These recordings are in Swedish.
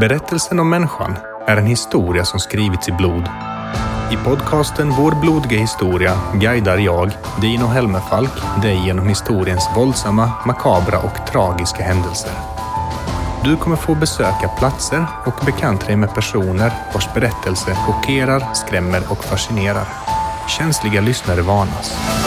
Berättelsen om människan är en historia som skrivits i blod. I podcasten Vår blodiga historia guidar jag, Dino Helmerfalk, dig genom historiens våldsamma, makabra och tragiska händelser. Du kommer få besöka platser och bekanta dig med personer vars berättelse chockerar, skrämmer och fascinerar. Känsliga lyssnare varnas.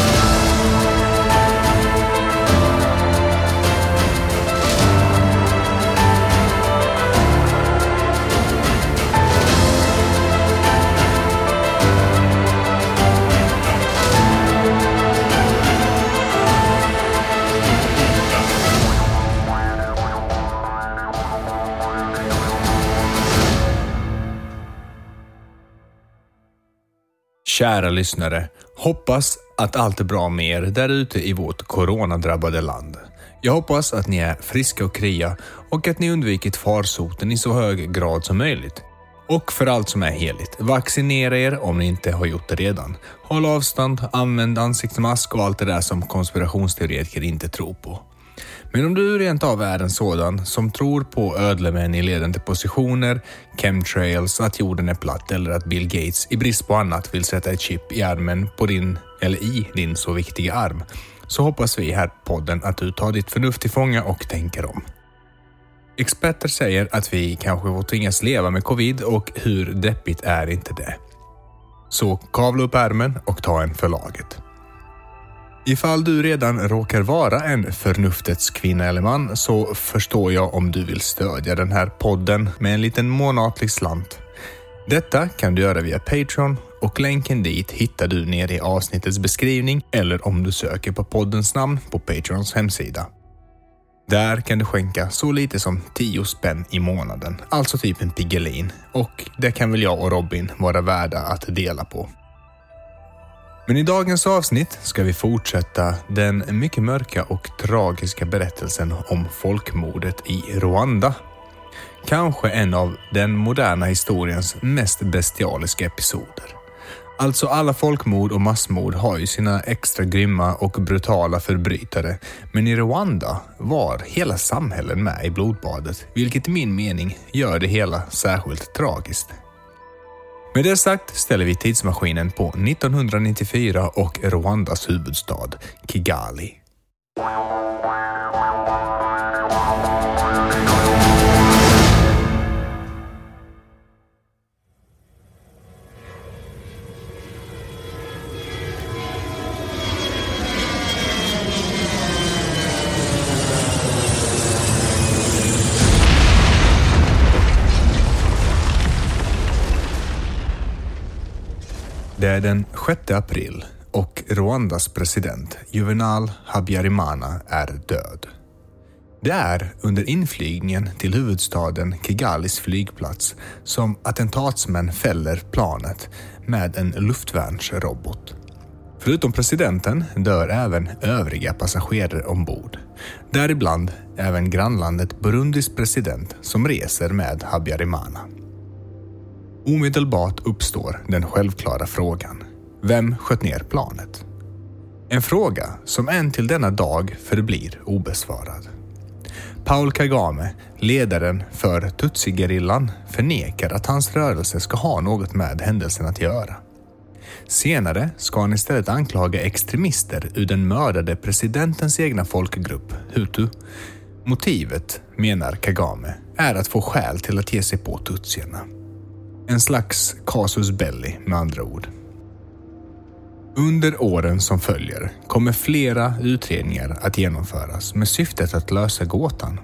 Kära lyssnare, hoppas att allt är bra med er där ute i vårt coronadrabbade land. Jag hoppas att ni är friska och krya och att ni undvikit farsoten i så hög grad som möjligt. Och för allt som är heligt, vaccinera er om ni inte har gjort det redan. Håll avstånd, använd ansiktsmask och allt det där som konspirationsteoretiker inte tror på. Men om du rent av är en sådan som tror på ödlemän i ledande positioner, chemtrails, att jorden är platt eller att Bill Gates i brist på annat vill sätta ett chip i armen på din, eller i din så viktiga arm, så hoppas vi här på podden att du tar ditt förnuft till fånga och tänker om. Experter säger att vi kanske får tvingas leva med covid och hur deppigt är inte det? Så kavla upp ärmen och ta en för laget. Ifall du redan råkar vara en förnuftets kvinna eller man så förstår jag om du vill stödja den här podden med en liten månatlig slant. Detta kan du göra via Patreon och länken dit hittar du nere i avsnittets beskrivning eller om du söker på poddens namn på Patreons hemsida. Där kan du skänka så lite som 10 spänn i månaden, alltså typ en Piggelin. Och det kan väl jag och Robin vara värda att dela på. Men i dagens avsnitt ska vi fortsätta den mycket mörka och tragiska berättelsen om folkmordet i Rwanda. Kanske en av den moderna historiens mest bestialiska episoder. Alltså alla folkmord och massmord har ju sina extra grymma och brutala förbrytare, men i Rwanda var hela samhällen med i blodbadet, vilket i min mening gör det hela särskilt tragiskt. Med det sagt ställer vi tidsmaskinen på 1994 och Rwandas huvudstad Kigali. Det är den 6 april och Rwandas president Juvenal Habyarimana är död. Det är under inflygningen till huvudstaden Kigalis flygplats som attentatsmän fäller planet med en luftvärnsrobot. Förutom presidenten dör även övriga passagerare ombord. Däribland även grannlandet Burundis president som reser med Habyarimana. Omedelbart uppstår den självklara frågan. Vem sköt ner planet? En fråga som än till denna dag förblir obesvarad. Paul Kagame, ledaren för Tutsi-gerillan, förnekar att hans rörelse ska ha något med händelsen att göra. Senare ska han istället anklaga extremister ur den mördade presidentens egna folkgrupp, hutu. Motivet, menar Kagame, är att få skäl till att ge sig på tutsierna. En slags casus belli med andra ord. Under åren som följer kommer flera utredningar att genomföras med syftet att lösa gåtan.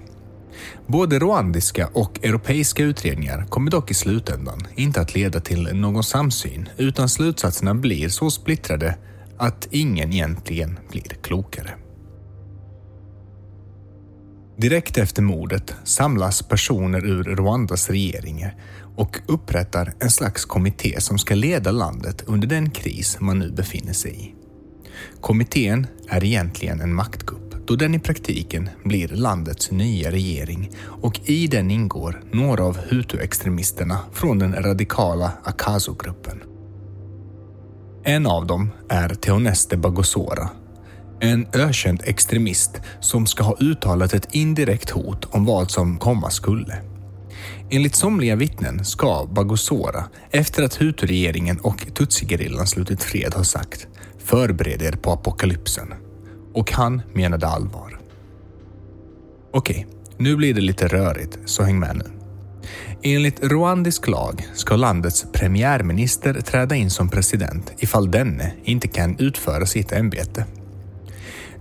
Både rwandiska och europeiska utredningar kommer dock i slutändan inte att leda till någon samsyn utan slutsatserna blir så splittrade att ingen egentligen blir klokare. Direkt efter mordet samlas personer ur Rwandas regering och upprättar en slags kommitté som ska leda landet under den kris man nu befinner sig i. Kommittén är egentligen en maktkupp då den i praktiken blir landets nya regering och i den ingår några av hutu-extremisterna från den radikala Akazo-gruppen. En av dem är Teoneste Bagosora, en ökänd extremist som ska ha uttalat ett indirekt hot om vad som komma skulle. Enligt somliga vittnen ska Bagosora, efter att Hutu-regeringen och Tutsi-gerillan slutit fred, ha sagt “Förbered er på apokalypsen” och han menade allvar. Okej, nu blir det lite rörigt, så häng med nu. Enligt rwandisk lag ska landets premiärminister träda in som president ifall denne inte kan utföra sitt ämbete.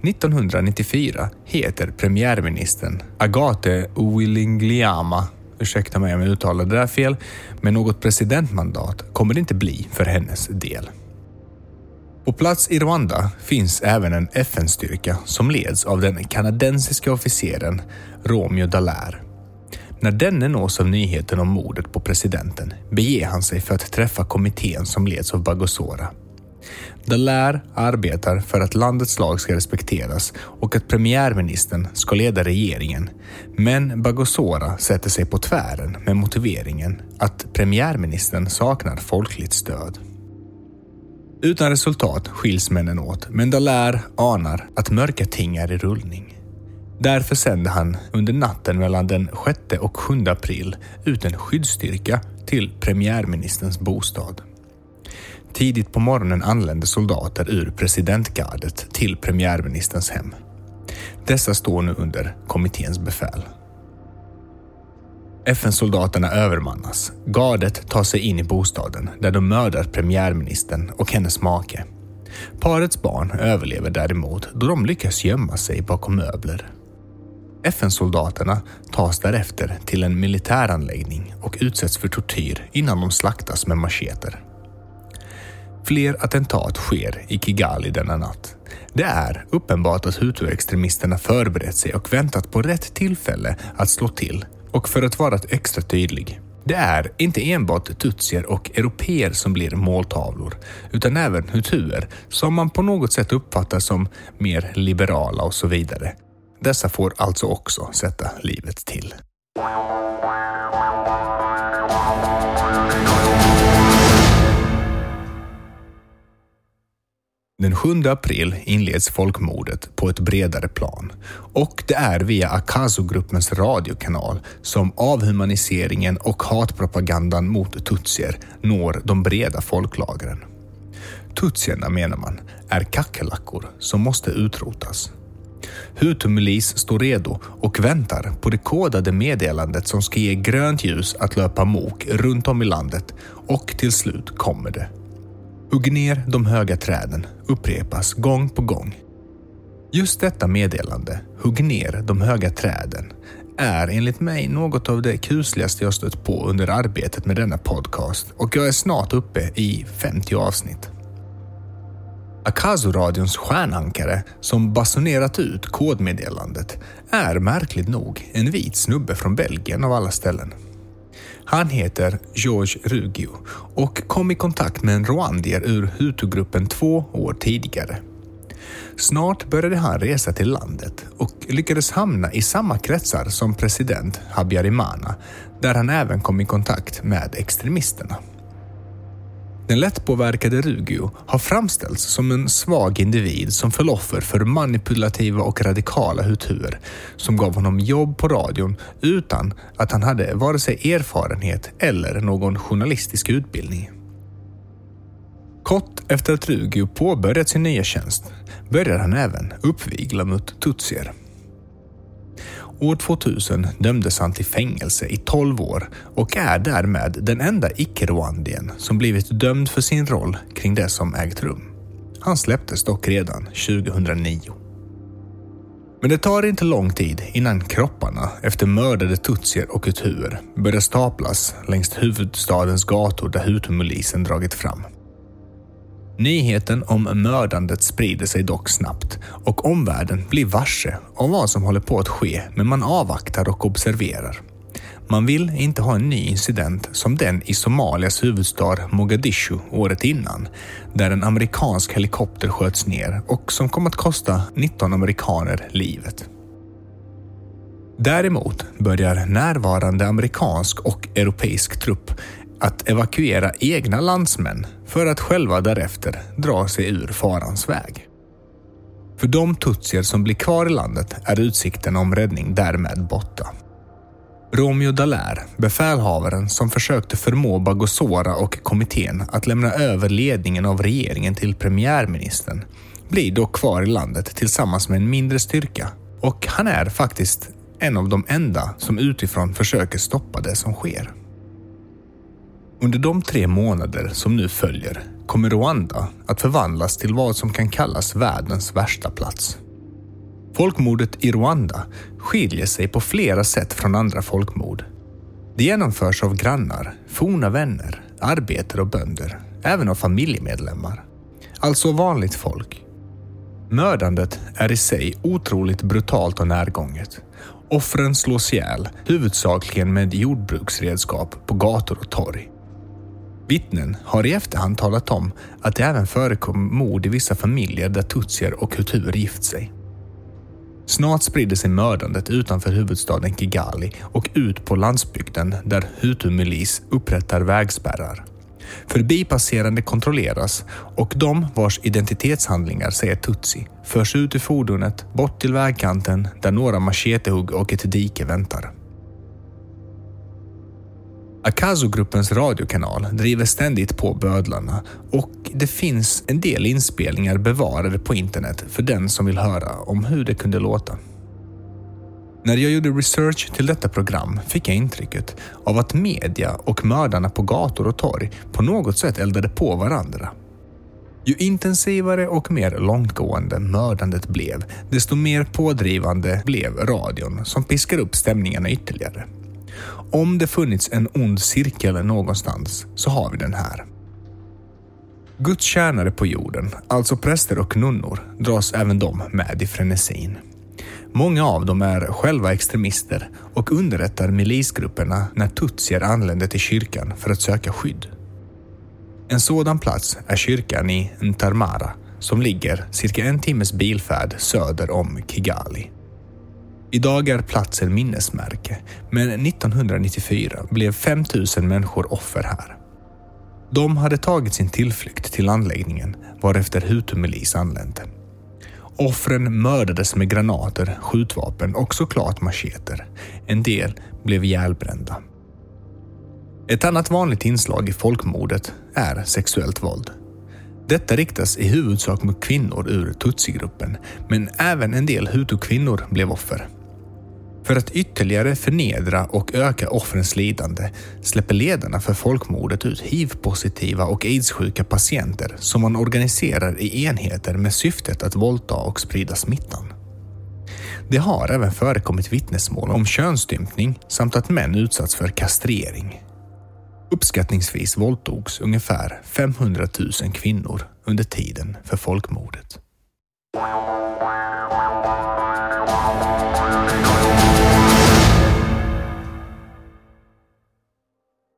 1994 heter premiärministern Agate Uwilingliama, ursäkta mig om jag uttalade det där fel, men något presidentmandat kommer det inte bli för hennes del. På plats i Rwanda finns även en FN-styrka som leds av den kanadensiska officeren Romeo Dallaire. När denne nås av nyheten om mordet på presidenten beger han sig för att träffa kommittén som leds av Bagosora. Dallaire arbetar för att landets lag ska respekteras och att premiärministern ska leda regeringen. Men Bagosora sätter sig på tvären med motiveringen att premiärministern saknar folkligt stöd. Utan resultat skiljs männen åt, men Dallaire anar att mörka ting är i rullning. Därför sände han under natten mellan den 6 och 7 april ut en skyddsstyrka till premiärministerns bostad. Tidigt på morgonen anländer soldater ur presidentgardet till premiärministerns hem. Dessa står nu under kommitténs befäl. FN-soldaterna övermannas. Gardet tar sig in i bostaden där de mördar premiärministern och hennes make. Parets barn överlever däremot då de lyckas gömma sig bakom möbler. FN-soldaterna tas därefter till en militäranläggning och utsätts för tortyr innan de slaktas med macheter. Fler attentat sker i Kigali denna natt. Det är uppenbart att hutuextremisterna förberett sig och väntat på rätt tillfälle att slå till. Och för att vara extra tydlig, det är inte enbart tutsier och europeer som blir måltavlor, utan även hutuer som man på något sätt uppfattar som mer liberala och så vidare. Dessa får alltså också sätta livet till. Den 7 april inleds folkmordet på ett bredare plan och det är via Akazu-gruppens radiokanal som avhumaniseringen och hatpropagandan mot tutsier når de breda folklagren. Tutsierna, menar man, är kackerlackor som måste utrotas. Hutumilis står redo och väntar på det kodade meddelandet som ska ge grönt ljus att löpa mok runt om i landet och till slut kommer det. Hugg ner de höga träden upprepas gång på gång. Just detta meddelande, hugg ner de höga träden, är enligt mig något av det kusligaste jag stött på under arbetet med denna podcast och jag är snart uppe i 50 avsnitt. Akazu-radions stjärnankare som basunerat ut kodmeddelandet är märkligt nog en vit snubbe från Belgien av alla ställen. Han heter George Rugio och kom i kontakt med en rwandier ur Hutu-gruppen två år tidigare. Snart började han resa till landet och lyckades hamna i samma kretsar som president Habyarimana där han även kom i kontakt med extremisterna. Den lättpåverkade Rugio har framställts som en svag individ som föll offer för manipulativa och radikala hutuer som gav honom jobb på radion utan att han hade vare sig erfarenhet eller någon journalistisk utbildning. Kort efter att Rugio påbörjat sin nya tjänst började han även uppvigla mot tutsier. År 2000 dömdes han till fängelse i 12 år och är därmed den enda icke-rwandien som blivit dömd för sin roll kring det som ägt rum. Han släpptes dock redan 2009. Men det tar inte lång tid innan kropparna efter mördade tutsier och hutuer börjar staplas längs huvudstadens gator där hutumilisen dragit fram. Nyheten om mördandet sprider sig dock snabbt och omvärlden blir varse om vad som håller på att ske, men man avvaktar och observerar. Man vill inte ha en ny incident som den i Somalias huvudstad Mogadishu året innan, där en amerikansk helikopter sköts ner och som kom att kosta 19 amerikaner livet. Däremot börjar närvarande amerikansk och europeisk trupp att evakuera egna landsmän för att själva därefter dra sig ur farans väg. För de tutsier som blir kvar i landet är utsikten om räddning därmed borta. Romeo Dallaire, befälhavaren som försökte förmå Bagosora och kommittén att lämna över ledningen av regeringen till premiärministern, blir dock kvar i landet tillsammans med en mindre styrka. Och han är faktiskt en av de enda som utifrån försöker stoppa det som sker. Under de tre månader som nu följer kommer Rwanda att förvandlas till vad som kan kallas världens värsta plats. Folkmordet i Rwanda skiljer sig på flera sätt från andra folkmord. Det genomförs av grannar, forna vänner, arbetare och bönder, även av familjemedlemmar. Alltså vanligt folk. Mördandet är i sig otroligt brutalt och närgånget. Offren slås ihjäl, huvudsakligen med jordbruksredskap på gator och torg. Vittnen har i efterhand talat om att det även förekom mord i vissa familjer där tutsier och hutuer gift sig. Snart sprider sig mördandet utanför huvudstaden Kigali och ut på landsbygden där hutu-milis upprättar vägspärrar. Förbipasserande kontrolleras och de vars identitetshandlingar säger tutsi förs ut ur fordonet bort till vägkanten där några machetehugg och ett dike väntar. Akazo-gruppens radiokanal driver ständigt på bödlarna och det finns en del inspelningar bevarade på internet för den som vill höra om hur det kunde låta. När jag gjorde research till detta program fick jag intrycket av att media och mördarna på gator och torg på något sätt eldade på varandra. Ju intensivare och mer långtgående mördandet blev, desto mer pådrivande blev radion som piskar upp stämningarna ytterligare. Om det funnits en ond cirkel någonstans så har vi den här. Guds tjänare på jorden, alltså präster och nunnor, dras även de med i frenesin. Många av dem är själva extremister och underrättar milisgrupperna när tutsier anländer till kyrkan för att söka skydd. En sådan plats är kyrkan i Ntarmara som ligger cirka en timmes bilfärd söder om Kigali. Idag är platsen minnesmärke, men 1994 blev 5000 människor offer här. De hade tagit sin tillflykt till anläggningen varefter Hutu-milis anlände. Offren mördades med granater, skjutvapen och såklart macheter. En del blev ihjälbrända. Ett annat vanligt inslag i folkmordet är sexuellt våld. Detta riktas i huvudsak mot kvinnor ur tutsigruppen, men även en del Hutu-kvinnor blev offer. För att ytterligare förnedra och öka offrens lidande släpper ledarna för folkmordet ut hiv-positiva och aidssjuka patienter som man organiserar i enheter med syftet att våldta och sprida smittan. Det har även förekommit vittnesmål om könsstympning samt att män utsatts för kastrering. Uppskattningsvis våldtogs ungefär 500 000 kvinnor under tiden för folkmordet.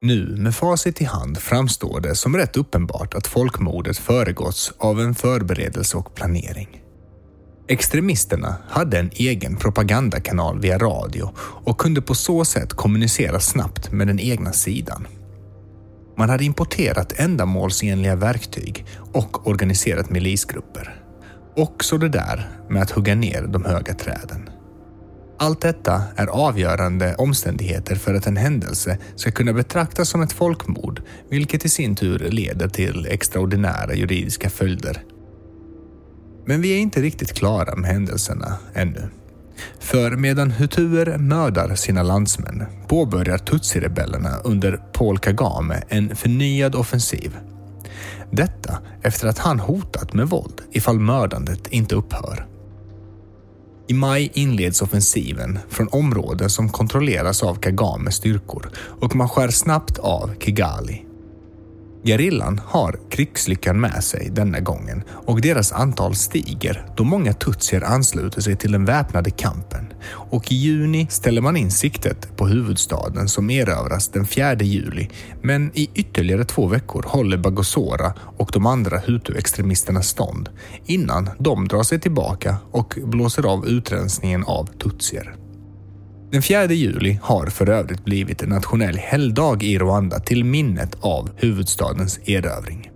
Nu med facit i hand framstår det som rätt uppenbart att folkmordet föregåtts av en förberedelse och planering. Extremisterna hade en egen propagandakanal via radio och kunde på så sätt kommunicera snabbt med den egna sidan. Man hade importerat ändamålsenliga verktyg och organiserat milisgrupper. Också det där med att hugga ner de höga träden. Allt detta är avgörande omständigheter för att en händelse ska kunna betraktas som ett folkmord, vilket i sin tur leder till extraordinära juridiska följder. Men vi är inte riktigt klara med händelserna ännu. För medan hutuer mördar sina landsmän påbörjar tutsirebellerna under Paul Kagame en förnyad offensiv. Detta efter att han hotat med våld ifall mördandet inte upphör. I maj inleds offensiven från områden som kontrolleras av Kagames styrkor och man skär snabbt av Kigali. Gerillan har krigslyckan med sig denna gången och deras antal stiger då många tutsier ansluter sig till den väpnade kampen. Och i juni ställer man in siktet på huvudstaden som erövras den 4 juli men i ytterligare två veckor håller Bagosora och de andra hutu-extremisterna stånd innan de drar sig tillbaka och blåser av utrensningen av tutsier. Den 4 juli har för övrigt blivit en nationell helgdag i Rwanda till minnet av huvudstadens erövring.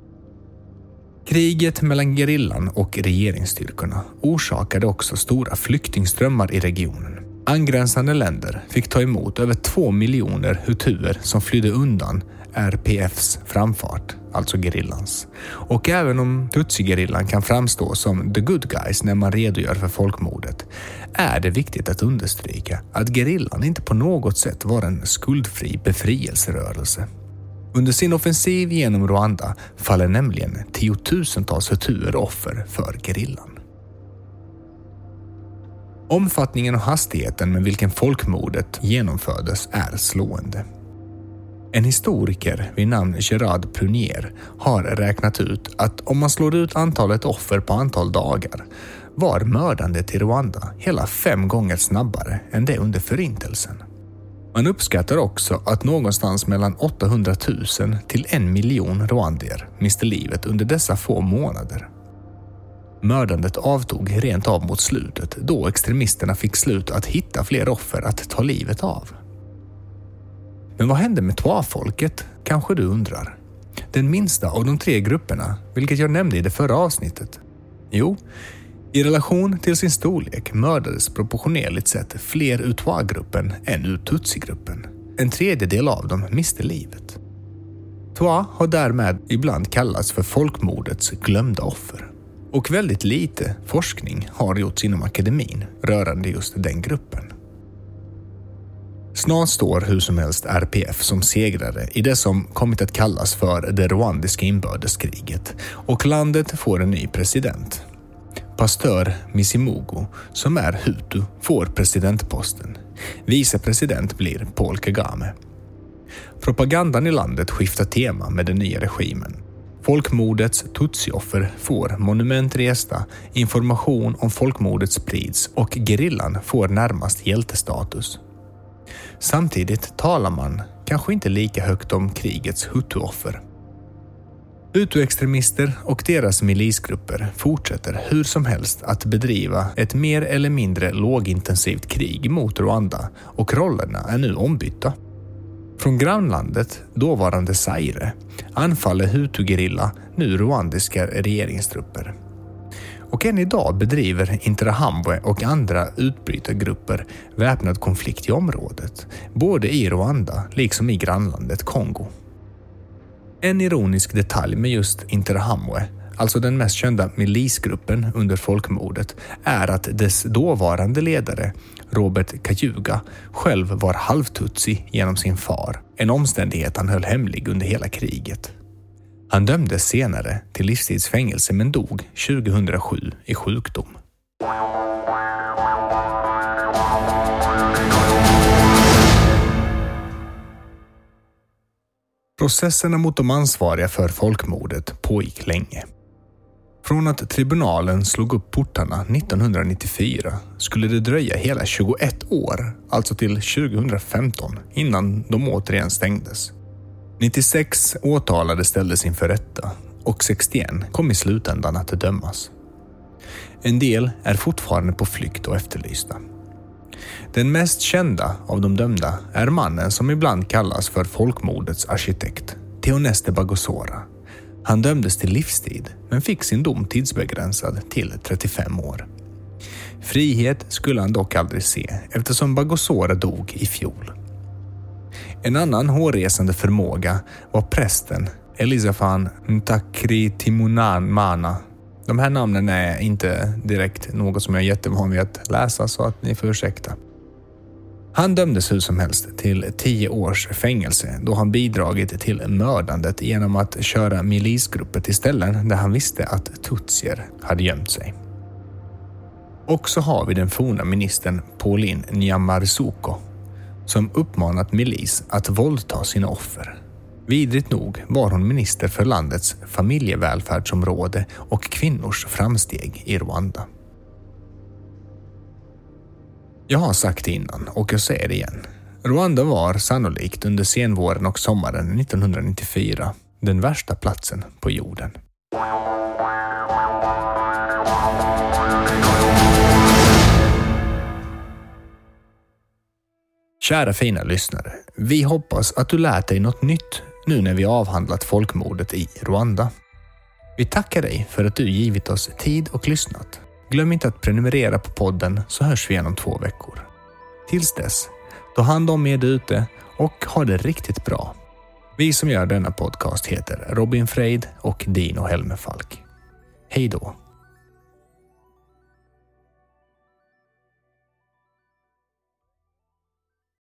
Kriget mellan gerillan och regeringsstyrkorna orsakade också stora flyktingströmmar i regionen. Angränsande länder fick ta emot över två miljoner hutuer som flydde undan RPFs framfart, alltså gerillans. Och även om Tutsi-gerillan kan framstå som the good guys när man redogör för folkmordet är det viktigt att understryka att gerillan inte på något sätt var en skuldfri befrielserörelse. Under sin offensiv genom Rwanda faller nämligen tiotusentals hutuer offer för gerillan. Omfattningen och hastigheten med vilken folkmordet genomfördes är slående. En historiker vid namn Gerard Prunier har räknat ut att om man slår ut antalet offer på antal dagar var mördandet i Rwanda hela fem gånger snabbare än det under Förintelsen. Man uppskattar också att någonstans mellan 800 000 till en miljon rwandier miste livet under dessa få månader. Mördandet avtog rent av mot slutet då extremisterna fick slut att hitta fler offer att ta livet av. Men vad hände med Twa-folket? Kanske du undrar. Den minsta av de tre grupperna, vilket jag nämnde i det förra avsnittet. Jo, i relation till sin storlek mördades proportionerligt sett fler ur Twa-gruppen än ur Tutsi-gruppen. En tredjedel av dem miste livet. Twa har därmed ibland kallats för folkmordets glömda offer. Och väldigt lite forskning har gjorts inom akademin rörande just den gruppen. Snart står hur som helst RPF som segrare i det som kommit att kallas för det rwandiska inbördeskriget och landet får en ny president. Pastör Misimugo, som är hutu, får presidentposten. Vicepresident blir Paul Kagame. Propagandan i landet skiftar tema med den nya regimen. Folkmordets tutsioffer får monument resta, information om folkmordet sprids och gerillan får närmast hjältestatus. Samtidigt talar man kanske inte lika högt om krigets hutuoffer. Hutu-extremister och deras milisgrupper fortsätter hur som helst att bedriva ett mer eller mindre lågintensivt krig mot Rwanda och rollerna är nu ombytta. Från grannlandet, dåvarande Zaire, anfaller Hutu-gerilla nu rwandiska regeringstrupper. Och än idag bedriver Interahamwe och andra utbrytargrupper väpnad konflikt i området, både i Rwanda liksom i grannlandet Kongo. En ironisk detalj med just Interahamwe, alltså den mest kända milisgruppen under folkmordet, är att dess dåvarande ledare, Robert Kajuga, själv var halvtutsi genom sin far, en omständighet han höll hemlig under hela kriget. Han dömdes senare till livstidsfängelse men dog 2007 i sjukdom. Processerna mot de ansvariga för folkmordet pågick länge. Från att tribunalen slog upp portarna 1994 skulle det dröja hela 21 år, alltså till 2015, innan de återigen stängdes. 96 åtalade ställdes inför rätta och 61 kom i slutändan att dömas. En del är fortfarande på flykt och efterlysta. Den mest kända av de dömda är mannen som ibland kallas för folkmordets arkitekt, Teoneste Bagosora. Han dömdes till livstid men fick sin dom tidsbegränsad till 35 år. Frihet skulle han dock aldrig se eftersom Bagosora dog i fjol. En annan hårresande förmåga var prästen Elisafan Ntakri Timunamana. De här namnen är inte direkt något som jag är jättevan vid att läsa så att ni får ursäkta. Han dömdes hur som helst till tio års fängelse då han bidragit till mördandet genom att köra milisgrupper till ställen där han visste att tutsier hade gömt sig. Och så har vi den forna ministern Pauline Nyamarizuko som uppmanat milis att våldta sina offer. Vidrigt nog var hon minister för landets familjevälfärdsområde och kvinnors framsteg i Rwanda. Jag har sagt det innan och jag säger det igen. Rwanda var sannolikt under senvåren och sommaren 1994 den värsta platsen på jorden. Kära fina lyssnare. Vi hoppas att du lärt dig något nytt nu när vi avhandlat folkmordet i Rwanda. Vi tackar dig för att du givit oss tid och lyssnat. Glöm inte att prenumerera på podden så hörs vi igen om två veckor. Tills dess, ta hand om er ute och ha det riktigt bra. Vi som gör denna podcast heter Robin Freid och Dino Helmerfalk. Hej då!